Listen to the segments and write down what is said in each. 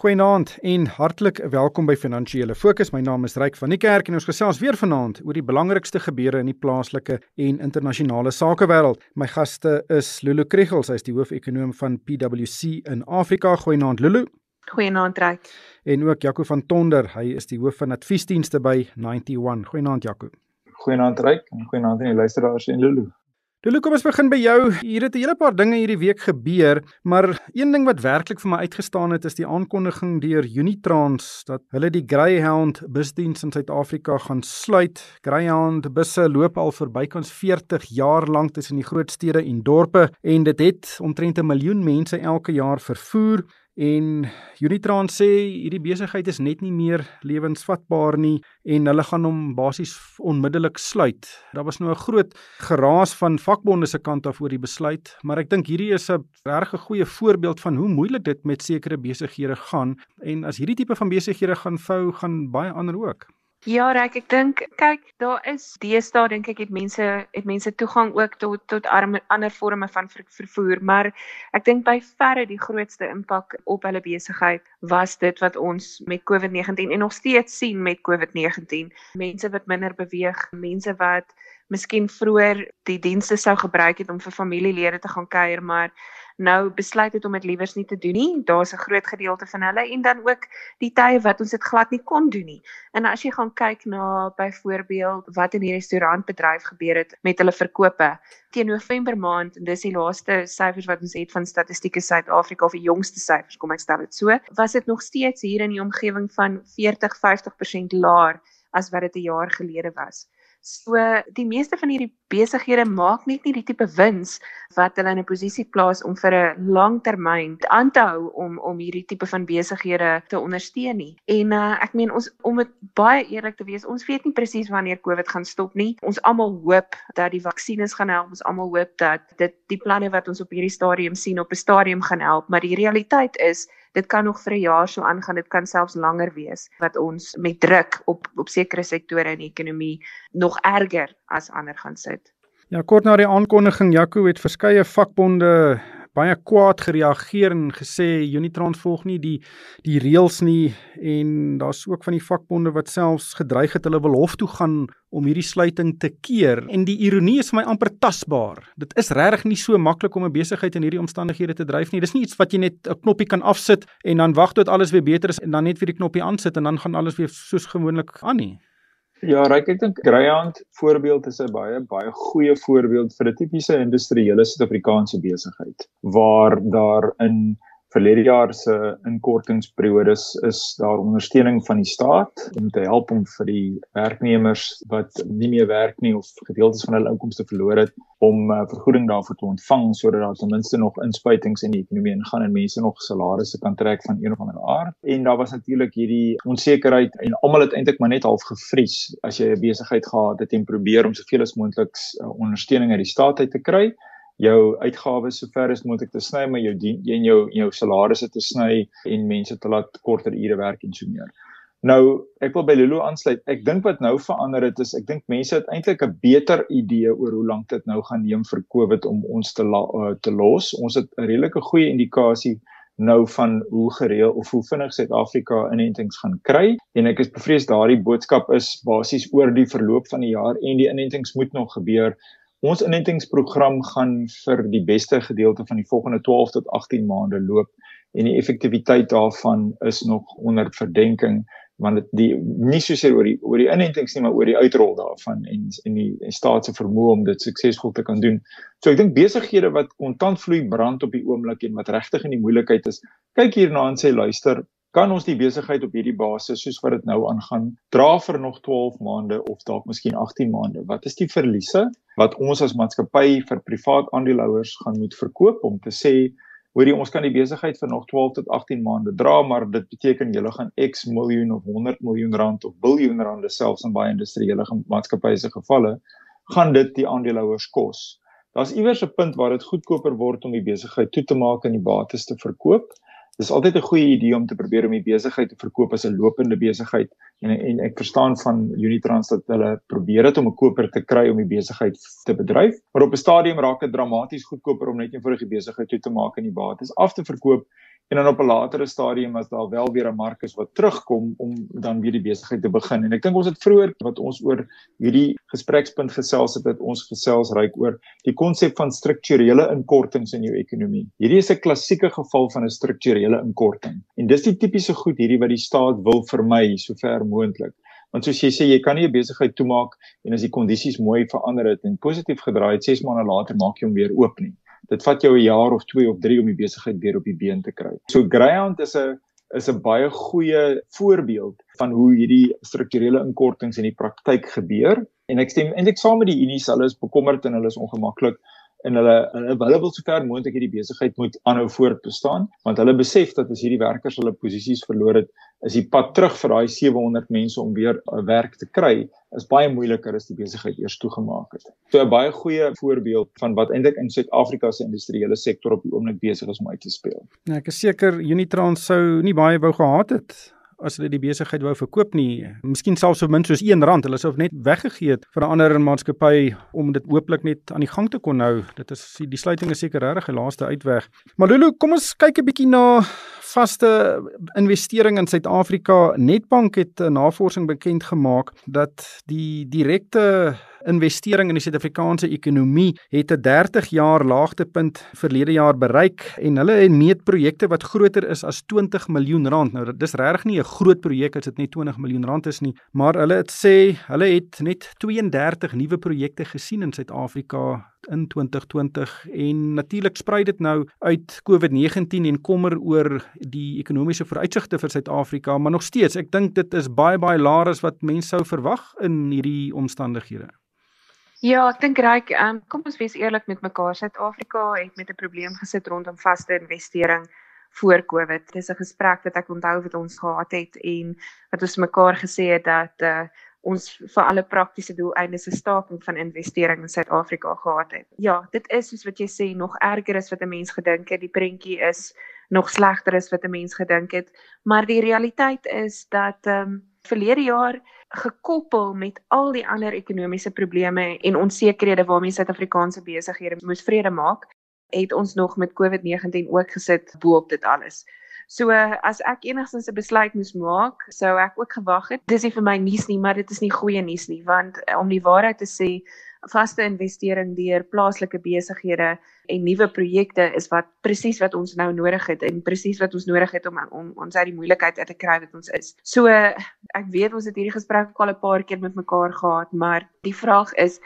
Goeienaand en hartlik welkom by Finansiële Fokus. My naam is Ryk van die Kerk en ons gesels weer vanaand oor die belangrikste gebeure in die plaaslike en internasionale sakewêreld. My gaste is Lulu Kriegels, hy is die hoofekonoom van PwC in Afrika. Goeienaand Lulu. Goeienaand Ryk. En ook Jaco van Tonder, hy is die hoof van adviesdienste by 91. Goeienaand Jaco. Goeienaand Ryk en goeienaand aan die luisteraars en Lulu. Dulu, kom ons begin by jou. Hier het 'n hele paar dinge hierdie week gebeur, maar een ding wat werklik vir my uitgestaan het is die aankondiging deur Unitrans dat hulle die Greyhound busdiens in Suid-Afrika gaan sluit. Greyhound busse loop al vir bykans 40 jaar lank tussen die groot stede en dorpe en dit het omtrent 'n miljoen mense elke jaar vervoer. En Unitrans sê hierdie besigheid is net nie meer lewensvatbaar nie en hulle gaan hom basies onmiddellik sluit. Daar was nou 'n groot geraas van vakbonde se kant af oor die besluit, maar ek dink hierdie is 'n regte goeie voorbeeld van hoe moeilik dit met sekere besighede gaan en as hierdie tipe van besighede gaan vou, gaan baie ander ook. Ja, reg, ek dink kyk, daar is deesdae dink ek het mense het mense toegang ook tot tot arme, ander forme van ver, vervoer, maar ek dink by verre die grootste impak op hulle besigheid was dit wat ons met COVID-19 en nog steeds sien met COVID-19. Mense wat minder beweeg, mense wat miskien vroeër die dienste sou gebruik het om vir familielede te gaan kuier, maar nou besluit het om dit liewers nie te doen nie. Daar's 'n groot gedeelte van hulle en dan ook die tye wat ons dit glad nie kon doen nie. En as jy gaan kyk na byvoorbeeld wat in die restaurantbedryf gebeur het met hulle verkope teen November maand en dis die laaste syfers wat ons het van Statistieke Suid-Afrika of die jongste syfers, kom ek stel dit so, was dit nog steeds hier in die omgewing van 40-50% laer as wat dit 'n jaar gelede was. So die meeste van hierdie besighede maak net nie die tipe wins wat hulle in 'n posisie plaas om vir 'n langtermyn aan te hou om om hierdie tipe van besighede te ondersteun nie. En uh, ek meen ons om dit baie eerlik te wees, ons weet nie presies wanneer COVID gaan stop nie. Ons almal hoop dat die vaksines gaan help. Ons almal hoop dat dit die planne wat ons op hierdie stadium sien op 'n stadium gaan help, maar die realiteit is dit kan nog vir 'n jaar so aangaan, dit kan selfs langer wees wat ons met druk op op sekere sektore in die ekonomie nog erger as ander gaan sit. Ja, kort na die aankondiging, Jaco het verskeie vakbonde baie kwaad gereageer en gesê Unitrans volg nie die die reëls nie en daar's ook van die vakbonde wat selfs gedreig het hulle wil hof toe gaan om hierdie sluiting te keer en die ironie is vir my amper tasbaar. Dit is regtig nie so maklik om 'n besigheid in hierdie omstandighede te dryf nie. Dis nie iets wat jy net 'n knoppie kan afsit en dan wag tot alles weer beter is en dan net weer die knoppie aansit en dan gaan alles weer soos gewoonlik aan nie. Ja, Ryk, ek dink Greyhound voorbeeld is 'n baie baie goeie voorbeeld vir 'n tipiese industriële Suid-Afrikaanse besigheid waar daar in verlede jaar se inkortingsperiodes is daar ondersteuning van die staat om te help om vir die werknemers wat nie meer werk nie of gedeeltes van hulle inkomste verloor het om uh, vergoeding daarvoor te ontvang sodat daar ten minste nog inspuitings in die ekonomie ingaan en mense nog salarisse kan trek van een of ander aard. En daar was natuurlik hierdie onsekerheid en almal het eintlik maar net half gevries as jy 'n besigheid gehad het en probeer om soveel as moontlik uh, ondersteuning uit die staat uit te kry jou uitgawes sover as moontlik te sny maar jou dien en jou jou salarisse te sny en mense te laat korter ure werk en so meer. Nou, ek wil by Lulu aansluit. Ek dink wat nou verander het is ek dink mense het eintlik 'n beter idee oor hoe lank dit nou gaan neem vir COVID om ons te la, uh, te los. Ons het 'n redelike goeie indikasie nou van hoe gereël of hoe vinnig Suid-Afrika inentings gaan kry en ek is bevrees daardie boodskap is basies oor die verloop van die jaar en die inentings moet nog gebeur Ons inentingsprogram gaan vir die beste gedeelte van die volgende 12 tot 18 maande loop en die effektiwiteit daarvan is nog onder verdenking want dit die nie so seer oor die oor die inentings nie maar oor die uitrol daarvan en en die en staat se vermoë om dit suksesvol te kan doen. So ek dink besighede wat kontant vloei brand op die oomblik en wat regtig in die moeilikheid is, kyk hierna en sê luister, kan ons die besigheid op hierdie basis soos wat dit nou aangaan dra vir nog 12 maande of dalk miskien 18 maande? Wat is die verliese wat ons as maatskappy vir privaat aandeelhouers gaan moet verkoop om te sê hoorie ons kan die besigheid vir nog 12 tot 18 maande dra maar dit beteken julle gaan X miljoen of 100 miljoen rand of biljoen rande selfs in baie industriële maatskappye se gevalle gaan dit die aandeelhouers kos. Daar's iewers 'n punt waar dit goedkoper word om die besigheid toe te maak en die bates te verkoop dis altyd 'n goeie idee om te probeer om die besigheid te verkoop as 'n lopende besigheid en en ek verstaan van Unitrans dat hulle probeer dit om 'n koper te kry om die besigheid te bedryf maar op 'n stadium raak dit dramaties goedkoper om net eenvoudig die besigheid toe te maak en die bates af te verkoop en dan op 'n latere stadium as daar wel weer 'n mark is wat terugkom om dan weer die besigheid te begin. En ek dink ons het vroeër wat ons oor hierdie gesprekspunt gesels het, het ons gesels ryk oor die konsep van strukturele inkortings in jou ekonomie. Hierdie is 'n klassieke geval van 'n strukturele inkorting. En dis die tipiese goed hierdie wat die staat wil vermy sover moontlik. Want soos jy sê, jy kan nie 'n besigheid toemaak en as die kondisies mooi verander het en positief gedraai het, 6 maande later maak jy hom weer oop nie. Dit vat jou 'n jaar of 2 of 3 om die besigheid weer op die been te kry. So Greyhound is 'n is 'n baie goeie voorbeeld van hoe hierdie strukturele inkortings in die praktyk gebeur en ek stem eintlik saam met die Unies, hulle is bekommerd en hulle is ongemaklik en hulle hulle hulle wil sover moontlik hierdie besigheid moet aanhou voortbestaan want hulle besef dat as hierdie werkers hulle posisies verloor het is die pad terug vir daai 700 mense om weer 'n werk te kry is baie moeiliker as die besigheid eers toegemaak het. So 'n baie goeie voorbeeld van wat eintlik in Suid-Afrika se industriële sektor op die oomblik besig is om uit te speel. Ja, ek is seker Unitrans sou nie baie wou gehad het as hulle die besigheid wou verkoop nie. Miskien selfs so min soos R1, hulle sou net weggegee het vir 'n ander maatskappy om dit hooplik net aan die gang te kon hou. Dit is die sluiting is seker regtig die laaste uitweg. Maar Lulu, kom ons kyk 'n bietjie na vaste investering in Suid-Afrika. Netbank het 'n navorsing bekend gemaak dat die direkte investering in die Suid-Afrikaanse ekonomie het 'n 30 jaar laagtepunt verlede jaar bereik en hulle het meet projekte wat groter is as 20 miljoen rand. Nou dis regtig nie 'n groot projek as dit net 20 miljoen rand is nie, maar hulle het sê hulle het net 32 nuwe projekte gesien in Suid-Afrika in 2020 en natuurlik sprei dit nou uit COVID-19 en kommer oor die ekonomiese vooruitsigte vir Suid-Afrika, maar nog steeds, ek dink dit is baie baie laer as wat mense sou verwag in hierdie omstandighede. Ja, ek dink reg, um, kom ons wees eerlik met mekaar. Suid-Afrika het met 'n probleem gesit rondom vaste investering voor Covid. Dis 'n gesprek wat ek onthou wat ons gehad het en wat ons mekaar gesê het dat uh, ons vir alle praktiese doeleindes 'n staking van investering in Suid-Afrika gehad het. Ja, dit is soos wat jy sê nog erger as wat 'n mens gedink het. Die prentjie is nog slegter as wat 'n mens gedink het, maar die realiteit is dat ehm um, verlede jaar gekoppel met al die ander ekonomiese probleme en onsekerhede waarmee Suid-Afrikaanse besighede moes vrede maak, het ons nog met COVID-19 ook gesit bo-op dit alles. So as ek enigstens 'n besluit moes maak, sou ek ook gewag het. Dis nie vir my nuus nie, maar dit is nie goeie nuus nie, want om die waarheid te sê, vaste investering deur plaaslike besighede en nuwe projekte is wat presies wat ons nou nodig het en presies wat ons nodig het om om ons uit die moeilikheid uit te kry wat ons is. So ek weet ons het hierdie gesprek al 'n paar keer met mekaar gehad, maar die vraag is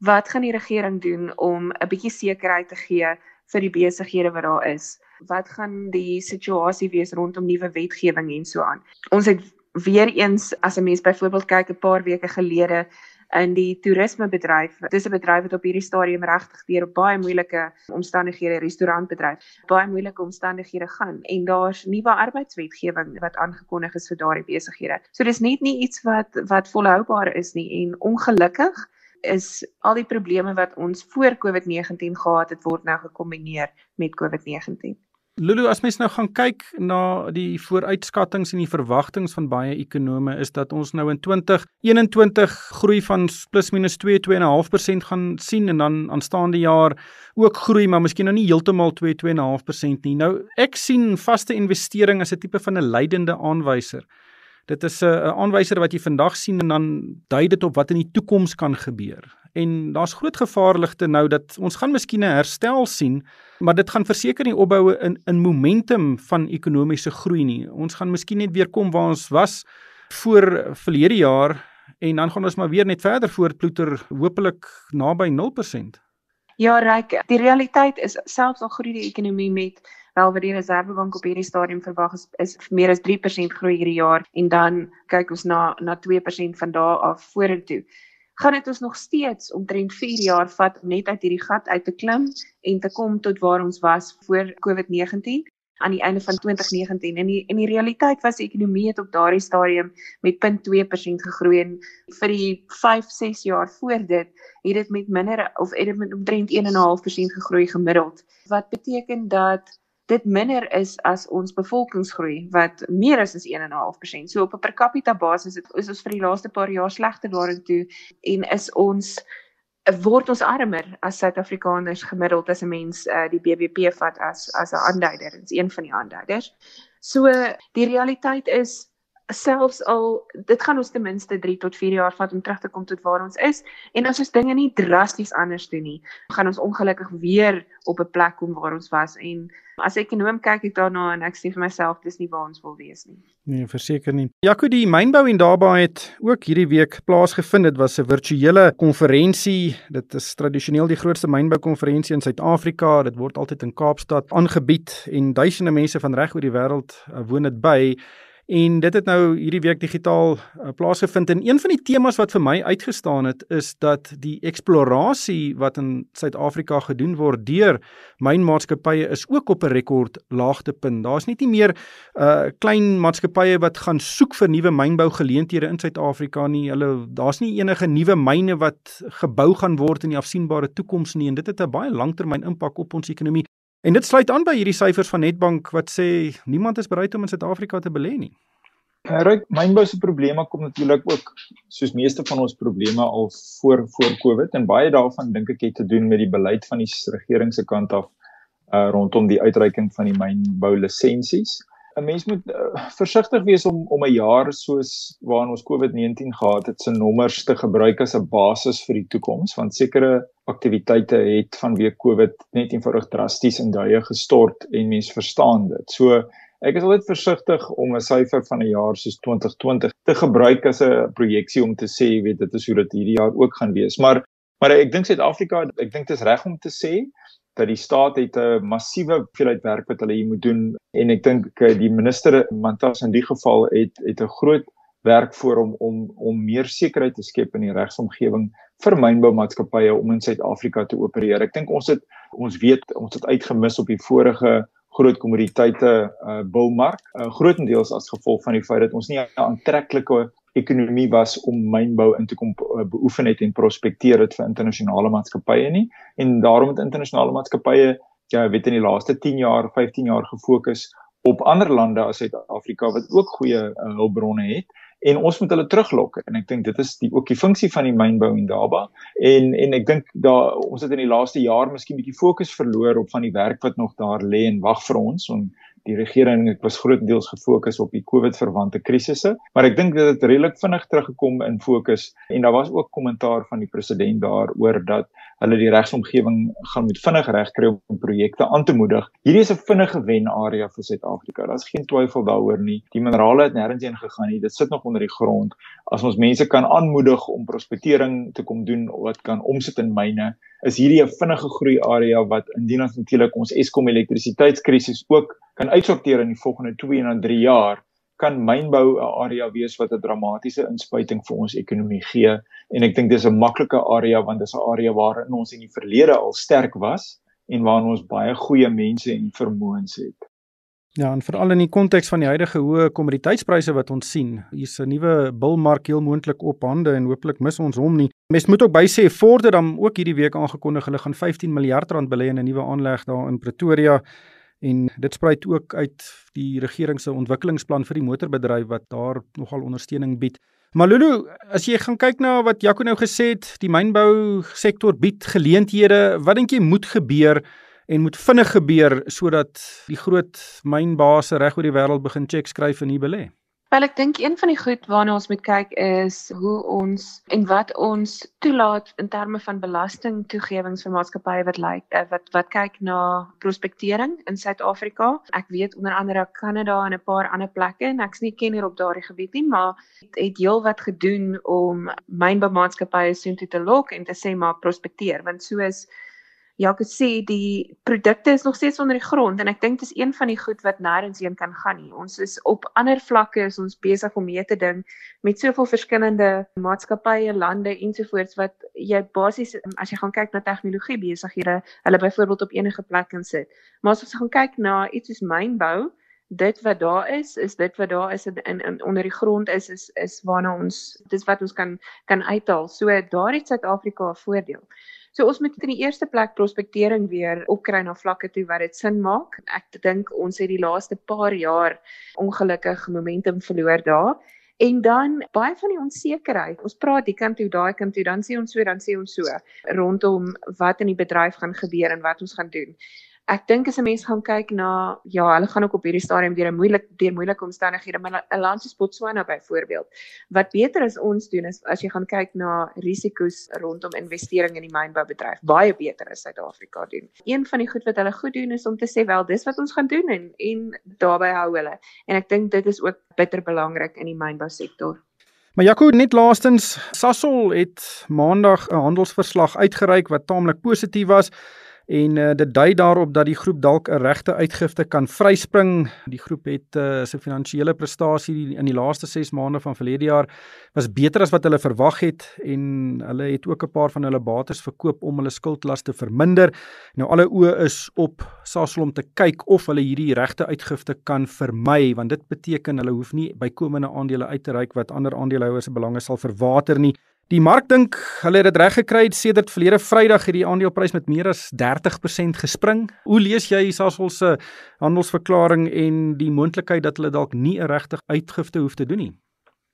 wat gaan die regering doen om 'n bietjie sekerheid te gee vir die besighede wat daar is? Wat gaan die situasie wees rondom nuwe wetgewing en so aan? Ons het weer eens as 'n mens byvoorbeeld kyk 'n paar weke gelede in die toerismebedryf. Dis 'n bedryf wat op hierdie stadium regtig deur baie moeilike omstandighede restaurantbedryf, baie moeilike omstandighede gaan en daar's nuwe arbeidswetgewing wat aangekondig is vir daardie besighede. So dis net nie iets wat wat volhoubaar is nie en ongelukkig is al die probleme wat ons voor COVID-19 gehad het word nou gekombineer met COVID-19. Lulu, as mens nou gaan kyk na die vooruitskattinge en die verwagtinge van baie ekonome is dat ons nou in 2021 groei van plus minus 2 2.5% gaan sien en dan aanstaande jaar ook groei, maar miskien nou nie heeltemal 2 2.5% nie. Nou ek sien vaste investering as 'n tipe van 'n leidende aanwyser. Dit is 'n aanwyser wat jy vandag sien en dan dui dit op wat in die toekoms kan gebeur. En daar's groot gevaarligte nou dat ons gaan miskien 'n herstel sien, maar dit gaan verseker nie opbou in in momentum van ekonomiese groei nie. Ons gaan miskien net weer kom waar ons was voor verlede jaar en dan gaan ons maar weer net verder voortploeter, hopelik naby 0%. Ja, Ryk, die realiteit is selfs al groei die ekonomie met wel wat die Reservebank op hierdie stadium verwag is, is meer as 3% groei hierdie jaar en dan kyk ons na na 2% van daar af vorentoe. Gaan dit ons nog steeds omtrent 4 jaar vat om net uit hierdie gat uit te klim en te kom tot waar ons was voor COVID-19. Aan die einde van 2019 en die en die realiteit was die ekonomie het op daardie stadium met 0.2% gegroei en vir die 5 6 jaar voor dit het dit met minder of het dit met omtrent 1.5% gegroei gemiddeld. Wat beteken dat dit minder is as ons bevolkingsgroei wat meer is as 1.5%. So op 'n per capita basis het, is ons vir die laaste paar jaar slegter daarin toe en is ons word ons armer as Suid-Afrikaners gemiddeld as 'n mens uh, die BBP vat as as 'n aanduider. Is een van die aanduiders. So die realiteit is selfs al dit gaan ons ten minste 3 tot 4 jaar vat om terug te kom tot waar ons is en as ons dinge nie drasties anders doen nie, gaan ons ongelukkig weer op 'n plek kom waar ons was en as ekonom kyk ek daarna en ek sê vir myself dis nie waar ons wil wees nie. Nee, verseker nie. Jaco die mynbou en daarbey het ook hierdie week plaasgevind. Dit was 'n virtuele konferensie. Dit is tradisioneel die grootste mynbou konferensie in Suid-Afrika. Dit word altyd in Kaapstad aangebied en duisende mense van reg oor die wêreld uh, woon dit by. En dit het nou hierdie week digitaal uh, plaasgevind en een van die temas wat vir my uitgestaan het is dat die eksplorasie wat in Suid-Afrika gedoen word deur mynmaatskappye is ook op 'n rekord laagtepunt. Daar's net nie meer uh klein maatskappye wat gaan soek vir nuwe mynbougeleenthede in Suid-Afrika nie. Hulle daar's nie enige nuwe myne wat gebou gaan word in die afsienbare toekoms nie en dit het 'n baie langtermyn impak op ons ekonomie. En dit sluit aan by hierdie syfers van Netbank wat sê niemand is bereid om in Suid-Afrika te belê nie. Ryk, mynbou se probleme kom natuurlik ook soos meeste van ons probleme al voor voor Covid en baie daarvan dink ek het te doen met die beleid van die regering se kant af uh, rondom die uitreiking van die mynbou lisensies. 'n Mens moet uh, versigtig wees om om 'n jaar soos waarin ons COVID-19 gehad het se nommers te gebruik as 'n basis vir die toekoms want sekere aktiwiteite het vanweë COVID net eenvoudig drasties in duie gestort en mense verstaan dit. So ek is altyd versigtig om 'n syfer van 'n jaar soos 2020 te gebruik as 'n projeksie om te sê, weet, dit is hoe dit hierdie jaar ook gaan wees. Maar maar ek dink Suid-Afrika, ek dink dit is reg om te sê dat die staat het 'n massiewe hoeveelheid werk wat hulle hier moet doen en ek dink eh, die minister Mantas in die geval het het 'n groot werk voor om om om meer sekerheid te skep in die regsomgewing vir mynboumaatskappye om in Suid-Afrika te opereer. Ek dink ons het ons weet ons het uitgemis op die vorige groot kommoditeite uh bulmark, uh, grootendeels as gevolg van die feit dat ons nie 'n aantreklike ekonomie was om mynbou in te kom uh, beoefen het en prospekteer dit vir internasionale maatskappye nie. En daarom het internasionale maatskappye ja, weet in die laaste 10 jaar, 15 jaar gefokus op ander lande as Suid-Afrika wat ook goeie uh, hulpbronne het. En ons moet hulle teruglok en ek dink dit is die ook die funksie van die mynbou in Daba. En en ek dink daar ons het in die laaste jaar miskien bietjie fokus verloor op van die werk wat nog daar lê en wag vir ons. Om die regering het was grootendeels gefokus op die COVID verwante krisisse, maar ek dink dit het redelik vinnig teruggekom in fokus en daar was ook kommentaar van die president daaroor dat hulle die regsomgewing gaan moet vinnig regkry om projekte aan te moedig. Hierdie is 'n vinnige wen area vir Suid-Afrika. Daar's geen twyfel daaroor nie. Die minerale het nêrens heen gegaan nie. Dit sit nog onder die grond. As ons mense kan aanmoedig om prospektering te kom doen wat kan omsit in myne, is hierdie 'n vinnige groei area wat indien ons natuurlik ons Eskom elektrisiteitskrisis ook kan uitsorteer in die volgende 2 en 3 jaar kan mynbou 'n area wees wat 'n dramatiese inspuiting vir ons ekonomie gee en ek dink dis 'n maklike area want dis 'n area waarin ons in die verlede al sterk was en waarin ons baie goeie mense en vermoëns het. Ja, en veral in die konteks van die huidige hoë kommoditeitspryse wat ons sien, hier's 'n nuwe bulmark heel moontlik op hande en hooplik mis ons hom nie. Mens moet ook bysê Ford het dan ook hierdie week aangekondig hulle gaan 15 miljard rand belê in 'n nuwe aanleg daar in Pretoria en dit spruit ook uit die regering se ontwikkelingsplan vir die motorbedryf wat daar nogal ondersteuning bied. Maar Lulu, as jy gaan kyk na wat Jaco nou gesê het, die mynbou sektor bied geleenthede, wat dink jy moet gebeur en moet vinnig gebeur sodat die groot mynbase reg oor die wêreld begin check skryf en hier belê? Wel ek dink een van die goed waarna ons moet kyk is hoe ons en wat ons toelaat in terme van belastingtoegewings vir maatskappye wat lyk like, wat wat kyk na prospektering in Suid-Afrika. Ek weet onder andere Kanada en 'n paar ander plekke en ek's nie kenner op daardie gebied nie, maar het, het heel wat gedoen om mynbemaatskappye soontoe te lok en te sê maar prospekteer want soos Ja, ek sê die produkte is nog steeds onder die grond en ek dink dis een van die goed wat nêrens heen kan gaan nie. Ons is op ander vlakke is ons besig om mee te ding met soveel verskillende maatskappye, lande ensovoorts wat jy basies as jy gaan kyk na tegnologie besighede, hulle byvoorbeeld op enige plek kan sit. Maar as ons gaan kyk na iets soos mynbou, dit wat daar is, is dit wat daar is in, in onder die grond is is is waarna ons dis wat ons kan kan uithaal. So daar het Suid-Afrika 'n voordeel. So ons moet in die eerste plek prospektering weer opkry na vlakke toe waar dit sin maak. Ek dink ons het die laaste paar jaar ongelukkig momentum verloor daar En dan baie van die onsekerheid. Ons praat die kant toe, daai kant toe, dan sê ons so, dan sê ons so rondom wat in die bedryf gaan gebeur en wat ons gaan doen ek dink as 'n mens gaan kyk na ja, hulle gaan ook op hierdie stadium deur 'n moeilik deur moeilike omstandighede, maar 'n land soos Botswana byvoorbeeld, wat beter as ons doen is as jy gaan kyk na risiko's rondom investering in die mynboubedryf, baie beter as Suid-Afrika doen. Een van die goed wat hulle goed doen is om te sê wel, dis wat ons gaan doen en en daarbey hou hulle. En ek dink dit is ook bitter belangrik in die mynbousektor. Maar Jaco net laastens, Sasol het maandag 'n handelsverslag uitgereik wat taamlik positief was en uh, dit dui daarop dat die groep dalk 'n regte uitgifte kan vryspring. Die groep het uh, sy finansiële prestasie in die laaste 6 maande van verlede jaar was beter as wat hulle verwag het en hulle het ook 'n paar van hulle bates verkoop om hulle skuldlas te verminder. Nou alle oë is op Sasol om te kyk of hulle hierdie regte uitgifte kan vermy want dit beteken hulle hoef nie bykomende aandele uit te reik wat ander aandeelhouers se belange sal verwater nie. Die mark dink hulle het dit reg gekry sedert verlede Vrydag het die aandeleprys met meer as 30% gespring. Hoe lees jy Sasol se handelsverklaring en die moontlikheid dat hulle dalk nie 'n regte uitgifte hoef te doen nie?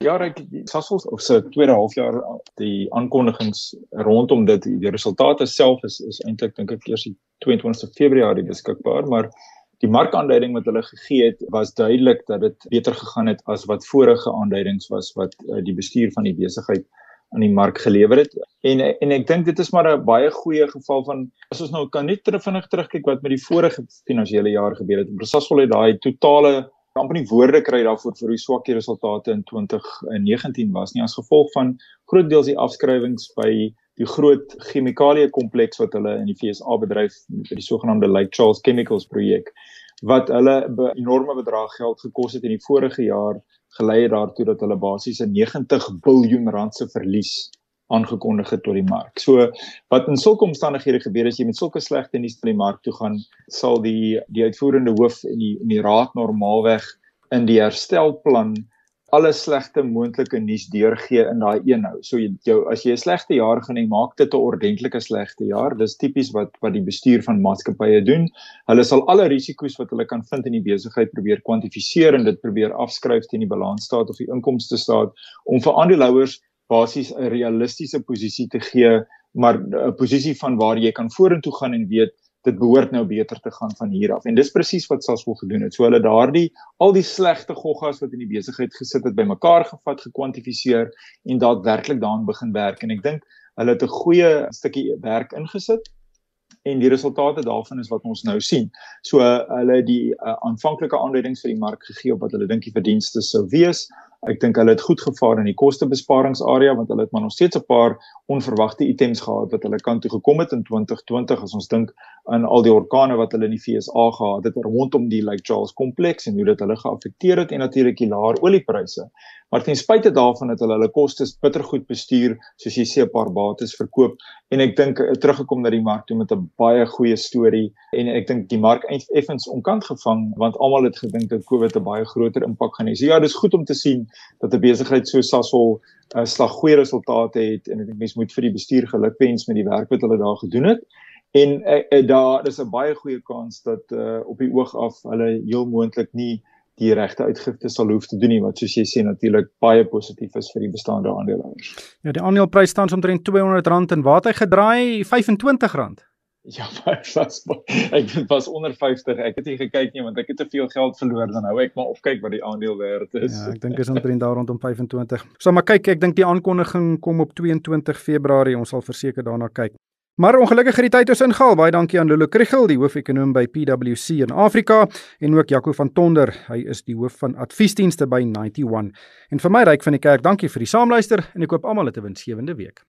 Ja, ek Sasol se tweede halfjaar die aankondigings rondom dit die resultate self is is eintlik dink ek eers die 22ste Februarie beskikbaar, maar die markaanduiding wat hulle gegee het was duidelik dat dit beter gegaan het as wat vorige aanduidings was wat uh, die bestuur van die besigheid aan die mark gelewer het. En en ek dink dit is maar 'n baie goeie geval van as ons nou kan net vinnig terugkyk wat met die vorige finansiële jaar gebeur het. Prasasol het daai totale amper nie woorde kry daarvoor vir hoe swak die resultate in 2019 was nie as gevolg van groot deels die afskrywings by die groot chemikalie kompleks wat hulle in die FSA bedryf vir die sogenaamde Lake Charles Chemicals projek wat hulle 'n enorme bedrag geld gekos het in die vorige jaar gelei het daartoe dat hulle basies 'n 90 miljard rand se verlies aangekondig het tot die mark. So wat in sulke omstandighede gebeur as jy met sulke slegte nuus na die mark toe gaan, sal die die uitvoerende hoof en die en die raad normaalweg in die herstelplan alle slegte moontlike nuus deurgee in daai een nou. So jou as jy 'n slegte jaar gaan hê, maak dit 'n ordentlike slegte jaar. Dis tipies wat wat die bestuur van maatskappye doen. Hulle sal alle risiko's wat hulle kan vind in die besigheid probeer kwantifiseer en dit probeer afskryf teen die balansstaat of die inkomste staat om vir aandeelhouers basies 'n realistiese posisie te gee, maar 'n posisie van waar jy kan vorentoe gaan en weet dit behoort nou beter te gaan van hier af. En dis presies wat Sasol gedoen het. So hulle daardie al die slegte goggas wat in die besigheid gesit het bymekaar gevat, gekwantifiseer en daadwerklik daaraan begin werk. En ek dink hulle het 'n goeie stukkie werk ingesit en die resultate daarvan is wat ons nou sien. So hulle het die uh, aanvanklike aanduidings vir die mark gegee op wat hulle dink die verdienste sou wees. Ek dink hulle het goed gevaar in die kostebesparingsarea want hulle het maar nog steeds 'n paar onverwagte items gehad wat hulle kant toe gekom het in 2020 as ons dink aan al die orkane wat hulle in die FSA gehad het rondom die Lake Charles kompleks en hoe dit hulle geaffekteer het en natuurlik die laer oliepryse. Maar ten spyte daarvan het hulle hulle kostes bittergoed bestuur soos jy sê 'n paar bates verkoop en ek dink eh, teruggekom na die mark toe met 'n baie goeie storie en ek dink die mark effens onkant gevang want almal het gedink dat COVID 'n baie groter impak gaan hê. So ja, dis goed om te sien dat 'n besigheid so Sasol 'n uh, slag goeie resultate het en ek dink mense moet vir die bestuur gelukwens met die werk wat hulle daar gedoen het. En uh, uh, daar is 'n baie goeie kans dat uh, op die oog af hulle heel moontlik nie die regte uitgifte sal hoef te doen nie wat soos jy sê natuurlik baie positief is vir die bestaande aandeelhouers. Ja, die aandeleprys staan omtrent R200 en waar het hy gedraai? R25. Ja, was ek het was onder 50. Ek het nie gekyk nie want ek het te veel geld verloor dan hou ek maar opkyk wat die aandeel werd is. Ja, ek dink is omtrent daar rondom 25. So maar kyk, ek dink die aankondiging kom op 22 Februarie. Ons sal verseker daarna kyk. Maar ongelukkig het die tyd ons ingehaal. Baie dankie aan Lulu Krugel, die hoof-ekonoom by PwC in Afrika en ook Jaco van Tonder. Hy is die hoof van adviesdienste by 91. En vir my ryk van die kerk, dankie vir die saamluister en ek hoop almal 'n winsgewende week.